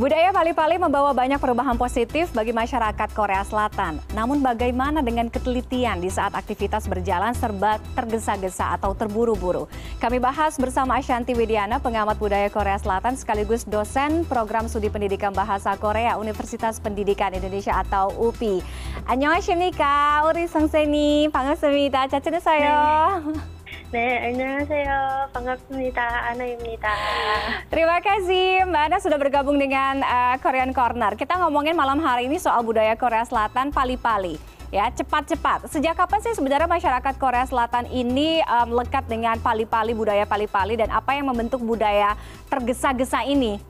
Budaya Pali-Pali membawa banyak perubahan positif bagi masyarakat Korea Selatan. Namun bagaimana dengan ketelitian di saat aktivitas berjalan serba tergesa-gesa atau terburu-buru? Kami bahas bersama Ashanti Widiana, pengamat budaya Korea Selatan sekaligus dosen program studi pendidikan bahasa Korea Universitas Pendidikan Indonesia atau UPI. Annyeonghaseyo, Uri Sengseni, Pangasemita, Cacene Sayo. 네, 안녕하세요. 반갑습니다. Ana입니다. Terima kasih Mbak Ana sudah bergabung dengan uh, Korean Corner. Kita ngomongin malam hari ini soal budaya Korea Selatan pali-pali. Ya, cepat-cepat. Sejak kapan sih sebenarnya masyarakat Korea Selatan ini um, lekat dengan pali-pali, budaya pali-pali dan apa yang membentuk budaya tergesa-gesa ini?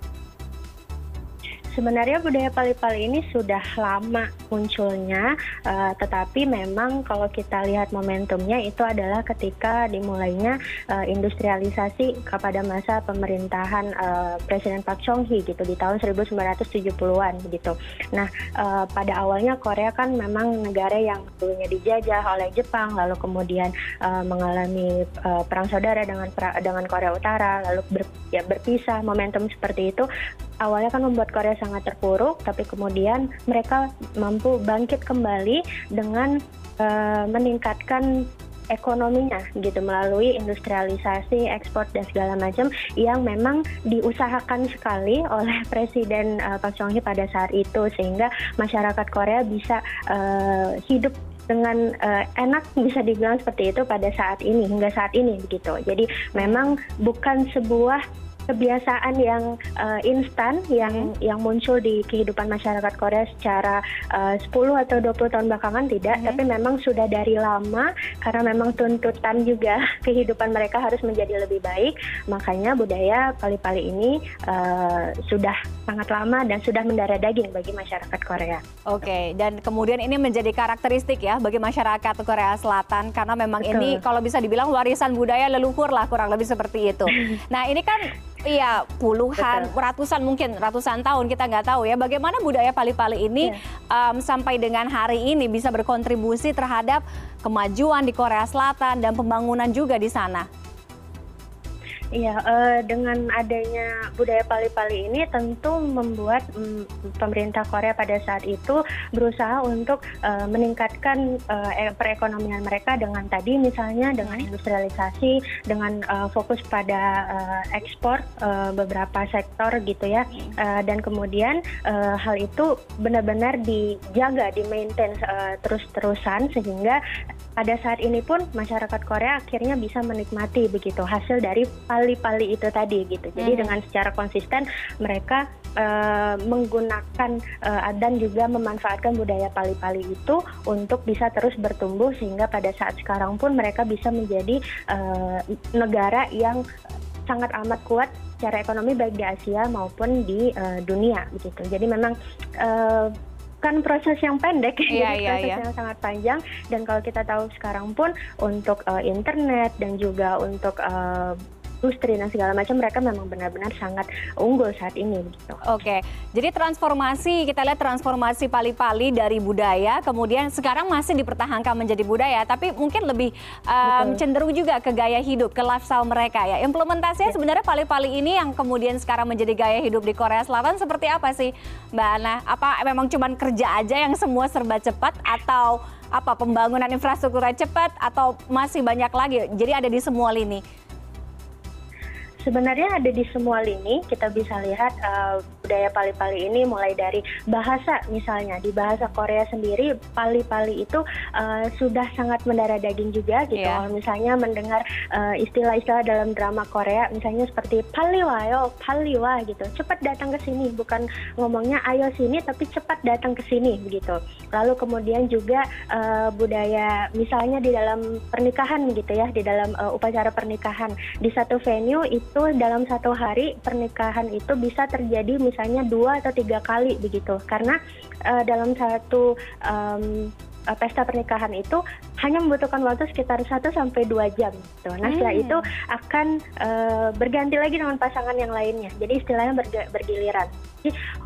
Sebenarnya budaya pali-pali ini sudah lama munculnya, uh, tetapi memang kalau kita lihat momentumnya itu adalah ketika dimulainya uh, industrialisasi kepada masa pemerintahan uh, Presiden Park Chung Hee gitu di tahun 1970-an gitu. Nah, uh, pada awalnya Korea kan memang negara yang dulunya dijajah oleh Jepang, lalu kemudian uh, mengalami uh, perang saudara dengan dengan Korea Utara, lalu ber, ya berpisah momentum seperti itu awalnya kan membuat Korea sangat terpuruk, tapi kemudian mereka mampu bangkit kembali dengan uh, meningkatkan ekonominya gitu melalui industrialisasi, ekspor dan segala macam yang memang diusahakan sekali oleh Presiden uh, Park Chung Hee pada saat itu sehingga masyarakat Korea bisa uh, hidup dengan uh, enak bisa dibilang seperti itu pada saat ini hingga saat ini begitu. Jadi memang bukan sebuah kebiasaan yang uh, instan yang hmm. yang muncul di kehidupan masyarakat Korea secara uh, 10 atau 20 tahun belakangan tidak, hmm. tapi memang sudah dari lama karena memang tuntutan juga kehidupan mereka harus menjadi lebih baik, makanya budaya pali-pali ini uh, sudah sangat lama dan sudah mendarah daging bagi masyarakat Korea. Oke, okay. dan kemudian ini menjadi karakteristik ya bagi masyarakat Korea Selatan karena memang Betul. ini kalau bisa dibilang warisan budaya leluhur lah kurang lebih seperti itu. nah, ini kan Iya, puluhan, Betul. ratusan mungkin, ratusan tahun kita nggak tahu ya. Bagaimana budaya pali-pali ini yeah. um, sampai dengan hari ini bisa berkontribusi terhadap kemajuan di Korea Selatan dan pembangunan juga di sana? Iya, uh, dengan adanya budaya pali-pali ini tentu membuat um, pemerintah Korea pada saat itu berusaha untuk uh, meningkatkan uh, perekonomian mereka dengan tadi misalnya dengan hmm. industrialisasi, dengan uh, fokus pada uh, ekspor uh, beberapa sektor gitu ya, uh, dan kemudian uh, hal itu benar-benar dijaga, di maintain uh, terus-terusan sehingga pada saat ini pun masyarakat Korea akhirnya bisa menikmati begitu hasil dari pali-pali itu tadi gitu. Jadi hmm. dengan secara konsisten mereka uh, menggunakan uh, dan juga memanfaatkan budaya pali-pali itu untuk bisa terus bertumbuh sehingga pada saat sekarang pun mereka bisa menjadi uh, negara yang sangat amat kuat secara ekonomi baik di Asia maupun di uh, dunia begitu. Jadi memang uh, bukan proses yang pendek, yeah, jadi yeah, proses yeah. yang sangat panjang. Dan kalau kita tahu sekarang pun untuk uh, internet dan juga untuk uh, industri dan segala macam mereka memang benar-benar sangat unggul saat ini gitu. Oke, jadi transformasi kita lihat transformasi pali-pali dari budaya kemudian sekarang masih dipertahankan menjadi budaya tapi mungkin lebih um, cenderung juga ke gaya hidup, ke lifestyle mereka ya. Implementasinya ya. sebenarnya pali-pali ini yang kemudian sekarang menjadi gaya hidup di Korea Selatan seperti apa sih Mbak Ana? Apa memang cuma kerja aja yang semua serba cepat atau apa pembangunan infrastrukturnya cepat atau masih banyak lagi? Jadi ada di semua lini sebenarnya ada di semua lini kita bisa lihat uh, budaya pali-pali ini mulai dari bahasa misalnya. Di bahasa Korea sendiri pali-pali itu uh, sudah sangat mendarah daging juga gitu. Yeah. misalnya mendengar uh, istilah-istilah dalam drama Korea misalnya seperti paliwa yo paliwa gitu cepat datang ke sini. Bukan ngomongnya ayo sini tapi cepat datang ke sini begitu lalu kemudian juga uh, budaya misalnya di dalam pernikahan gitu ya di dalam uh, upacara pernikahan. Di satu venue itu itu dalam satu hari pernikahan itu bisa terjadi misalnya dua atau tiga kali begitu karena uh, dalam satu um, pesta pernikahan itu hanya membutuhkan waktu sekitar satu sampai dua jam. Gitu. Nah setelah hmm. itu akan uh, berganti lagi dengan pasangan yang lainnya. Jadi istilahnya bergiliran.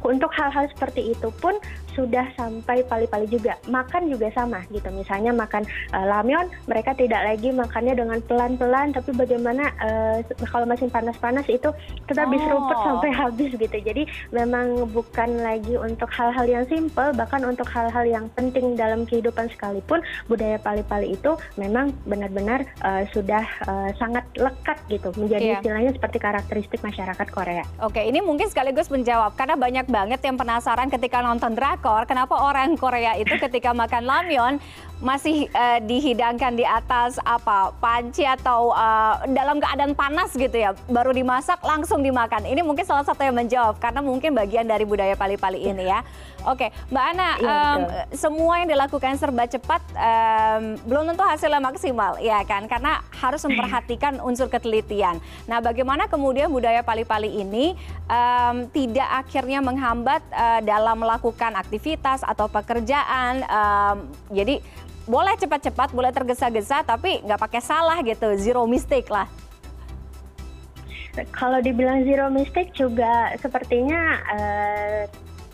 Untuk hal-hal seperti itu pun sudah sampai pali-pali juga. Makan juga sama gitu. Misalnya makan uh, lamyon, mereka tidak lagi makannya dengan pelan-pelan, tapi bagaimana uh, kalau masih panas-panas itu tetap oh. diseruput sampai habis gitu. Jadi memang bukan lagi untuk hal-hal yang simple, bahkan untuk hal-hal yang penting dalam kehidupan sekalipun budaya pali-pali itu memang benar-benar uh, sudah sangat lekat gitu, menjadi yeah. istilahnya seperti karakteristik masyarakat Korea. Oke, ini mungkin sekaligus menjawab karena banyak banget yang penasaran ketika nonton drakor kenapa orang Korea itu ketika makan lamyon masih uh, dihidangkan di atas apa panci atau uh, dalam keadaan panas gitu ya, baru dimasak langsung dimakan. Ini mungkin salah satu yang menjawab karena mungkin bagian dari budaya pali-pali ini ya. Oke, Mbak Ana, um, semua yang dilakukan serba cepat um, belum tentu hasilnya maksimal, ya kan? Karena harus memperhatikan unsur ketelitian. Nah, bagaimana kemudian budaya pali-pali ini um, tidak akhirnya menghambat uh, dalam melakukan aktivitas atau pekerjaan? Um, jadi boleh cepat-cepat, boleh tergesa-gesa, tapi nggak pakai salah gitu, zero mistake lah. Kalau dibilang zero mistake juga sepertinya uh,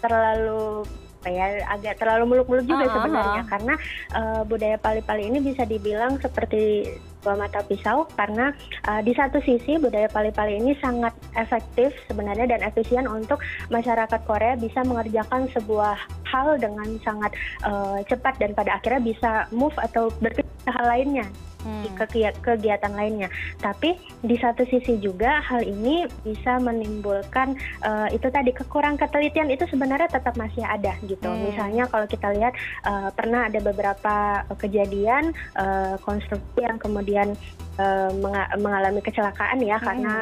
terlalu apa ya agak terlalu muluk-muluk juga uh, -huh. sebenarnya karena uh, budaya pali-pali ini bisa dibilang seperti dua mata pisau karena uh, di satu sisi budaya pali-pali ini sangat efektif sebenarnya dan efisien untuk masyarakat Korea bisa mengerjakan sebuah hal dengan sangat uh, cepat dan pada akhirnya bisa move atau berpikir hal lainnya hmm. kegiatan lainnya. Tapi di satu sisi juga hal ini bisa menimbulkan uh, itu tadi kekurang ketelitian itu sebenarnya tetap masih ada gitu. Hmm. Misalnya kalau kita lihat uh, pernah ada beberapa kejadian uh, konstruksi yang kemudian uh, mengalami kecelakaan ya hmm. karena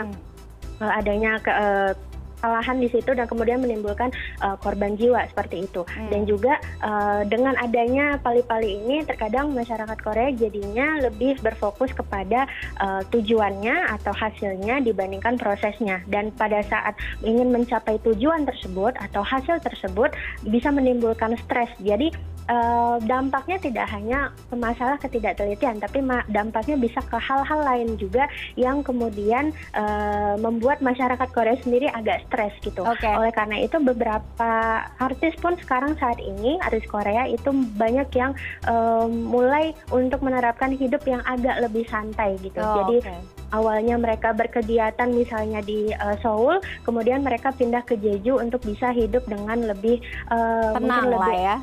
adanya ke, uh, kesalahan di situ dan kemudian menimbulkan uh, korban jiwa seperti itu. Hmm. Dan juga uh, dengan adanya pali-pali ini terkadang masyarakat Korea jadinya lebih berfokus kepada uh, tujuannya atau hasilnya dibandingkan prosesnya. Dan pada saat ingin mencapai tujuan tersebut atau hasil tersebut bisa menimbulkan stres. Jadi dampaknya tidak hanya ke masalah ketidaktelitian, tapi dampaknya bisa ke hal-hal lain juga yang kemudian uh, membuat masyarakat Korea sendiri agak stres gitu. Okay. Oleh karena itu beberapa artis pun sekarang saat ini artis Korea itu banyak yang uh, mulai untuk menerapkan hidup yang agak lebih santai gitu. Oh, Jadi okay awalnya mereka berkegiatan misalnya di uh, Seoul, kemudian mereka pindah ke Jeju untuk bisa hidup dengan lebih uh, tenang lebih, lah ya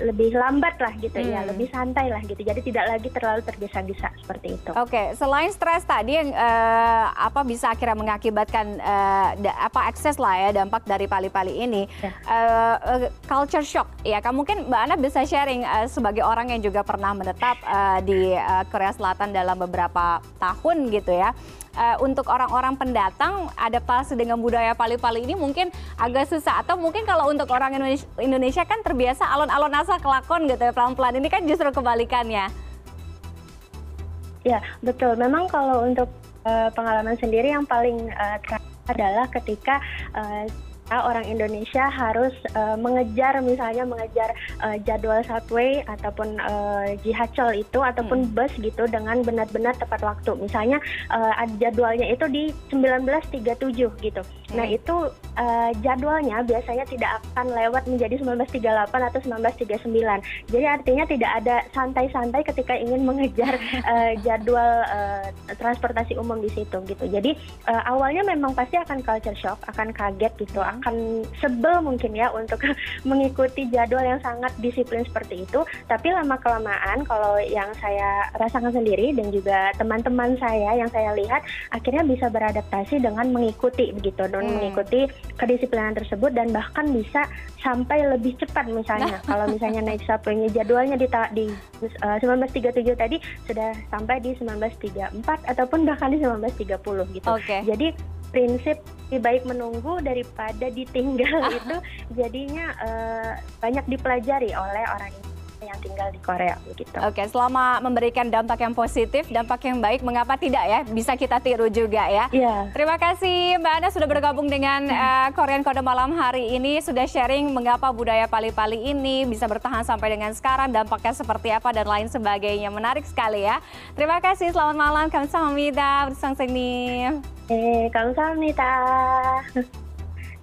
lebih lambat lah gitu ya, hmm. ya, lebih santai lah gitu. Jadi tidak lagi terlalu tergesa-gesa seperti itu. Oke, okay. selain stres tadi yang uh, apa bisa akhirnya mengakibatkan uh, da, apa akses lah ya dampak dari pali-pali ini, ya. uh, uh, culture shock ya. Kamu mungkin Mbak Ana bisa sharing uh, sebagai orang yang juga pernah menetap uh, di uh, Korea Selatan dalam beberapa tahun gitu ya uh, untuk orang-orang pendatang adaptasi dengan budaya Pali-Pali ini mungkin agak susah atau mungkin kalau untuk orang Indonesia, Indonesia kan terbiasa alon-alon asal kelakon gitu ya pelan-pelan ini kan justru kebalikannya. Ya betul. Memang kalau untuk uh, pengalaman sendiri yang paling uh, adalah ketika uh, orang Indonesia harus uh, mengejar misalnya mengejar uh, jadwal subway ataupun uh, jihacol itu ataupun hmm. bus gitu dengan benar-benar tepat waktu. Misalnya uh, jadwalnya itu di 19.37 gitu. Nah, hmm. Nah, itu uh, jadwalnya biasanya tidak akan lewat menjadi 1938 atau 1939. Jadi artinya tidak ada santai-santai ketika ingin mengejar uh, jadwal uh, transportasi umum di situ gitu. Jadi uh, awalnya memang pasti akan culture shock, akan kaget gitu, hmm. Akan sebel mungkin ya untuk mengikuti jadwal yang sangat disiplin seperti itu. Tapi lama kelamaan kalau yang saya rasakan sendiri dan juga teman-teman saya yang saya lihat akhirnya bisa beradaptasi dengan mengikuti begitu dan hmm. mengikuti kedisiplinan tersebut dan bahkan bisa sampai lebih cepat misalnya kalau misalnya naik subway jadwalnya di, di uh, 1937 tadi sudah sampai di 1934 ataupun bahkan di 1930 gitu. Okay. Jadi prinsip lebih baik menunggu daripada ditinggal itu jadinya uh, banyak dipelajari oleh orang ini yang tinggal di Korea begitu. Oke, selama memberikan dampak yang positif, dampak yang baik, mengapa tidak ya? Bisa kita tiru juga ya. Iya. Terima kasih Mbak Ana sudah bergabung dengan uh, Korean Kode Malam hari ini, sudah sharing mengapa budaya pali-pali ini bisa bertahan sampai dengan sekarang, dampaknya seperti apa dan lain sebagainya. Menarik sekali ya. Terima kasih, selamat malam. Mida bersama sini. Eh, kamsahamnida.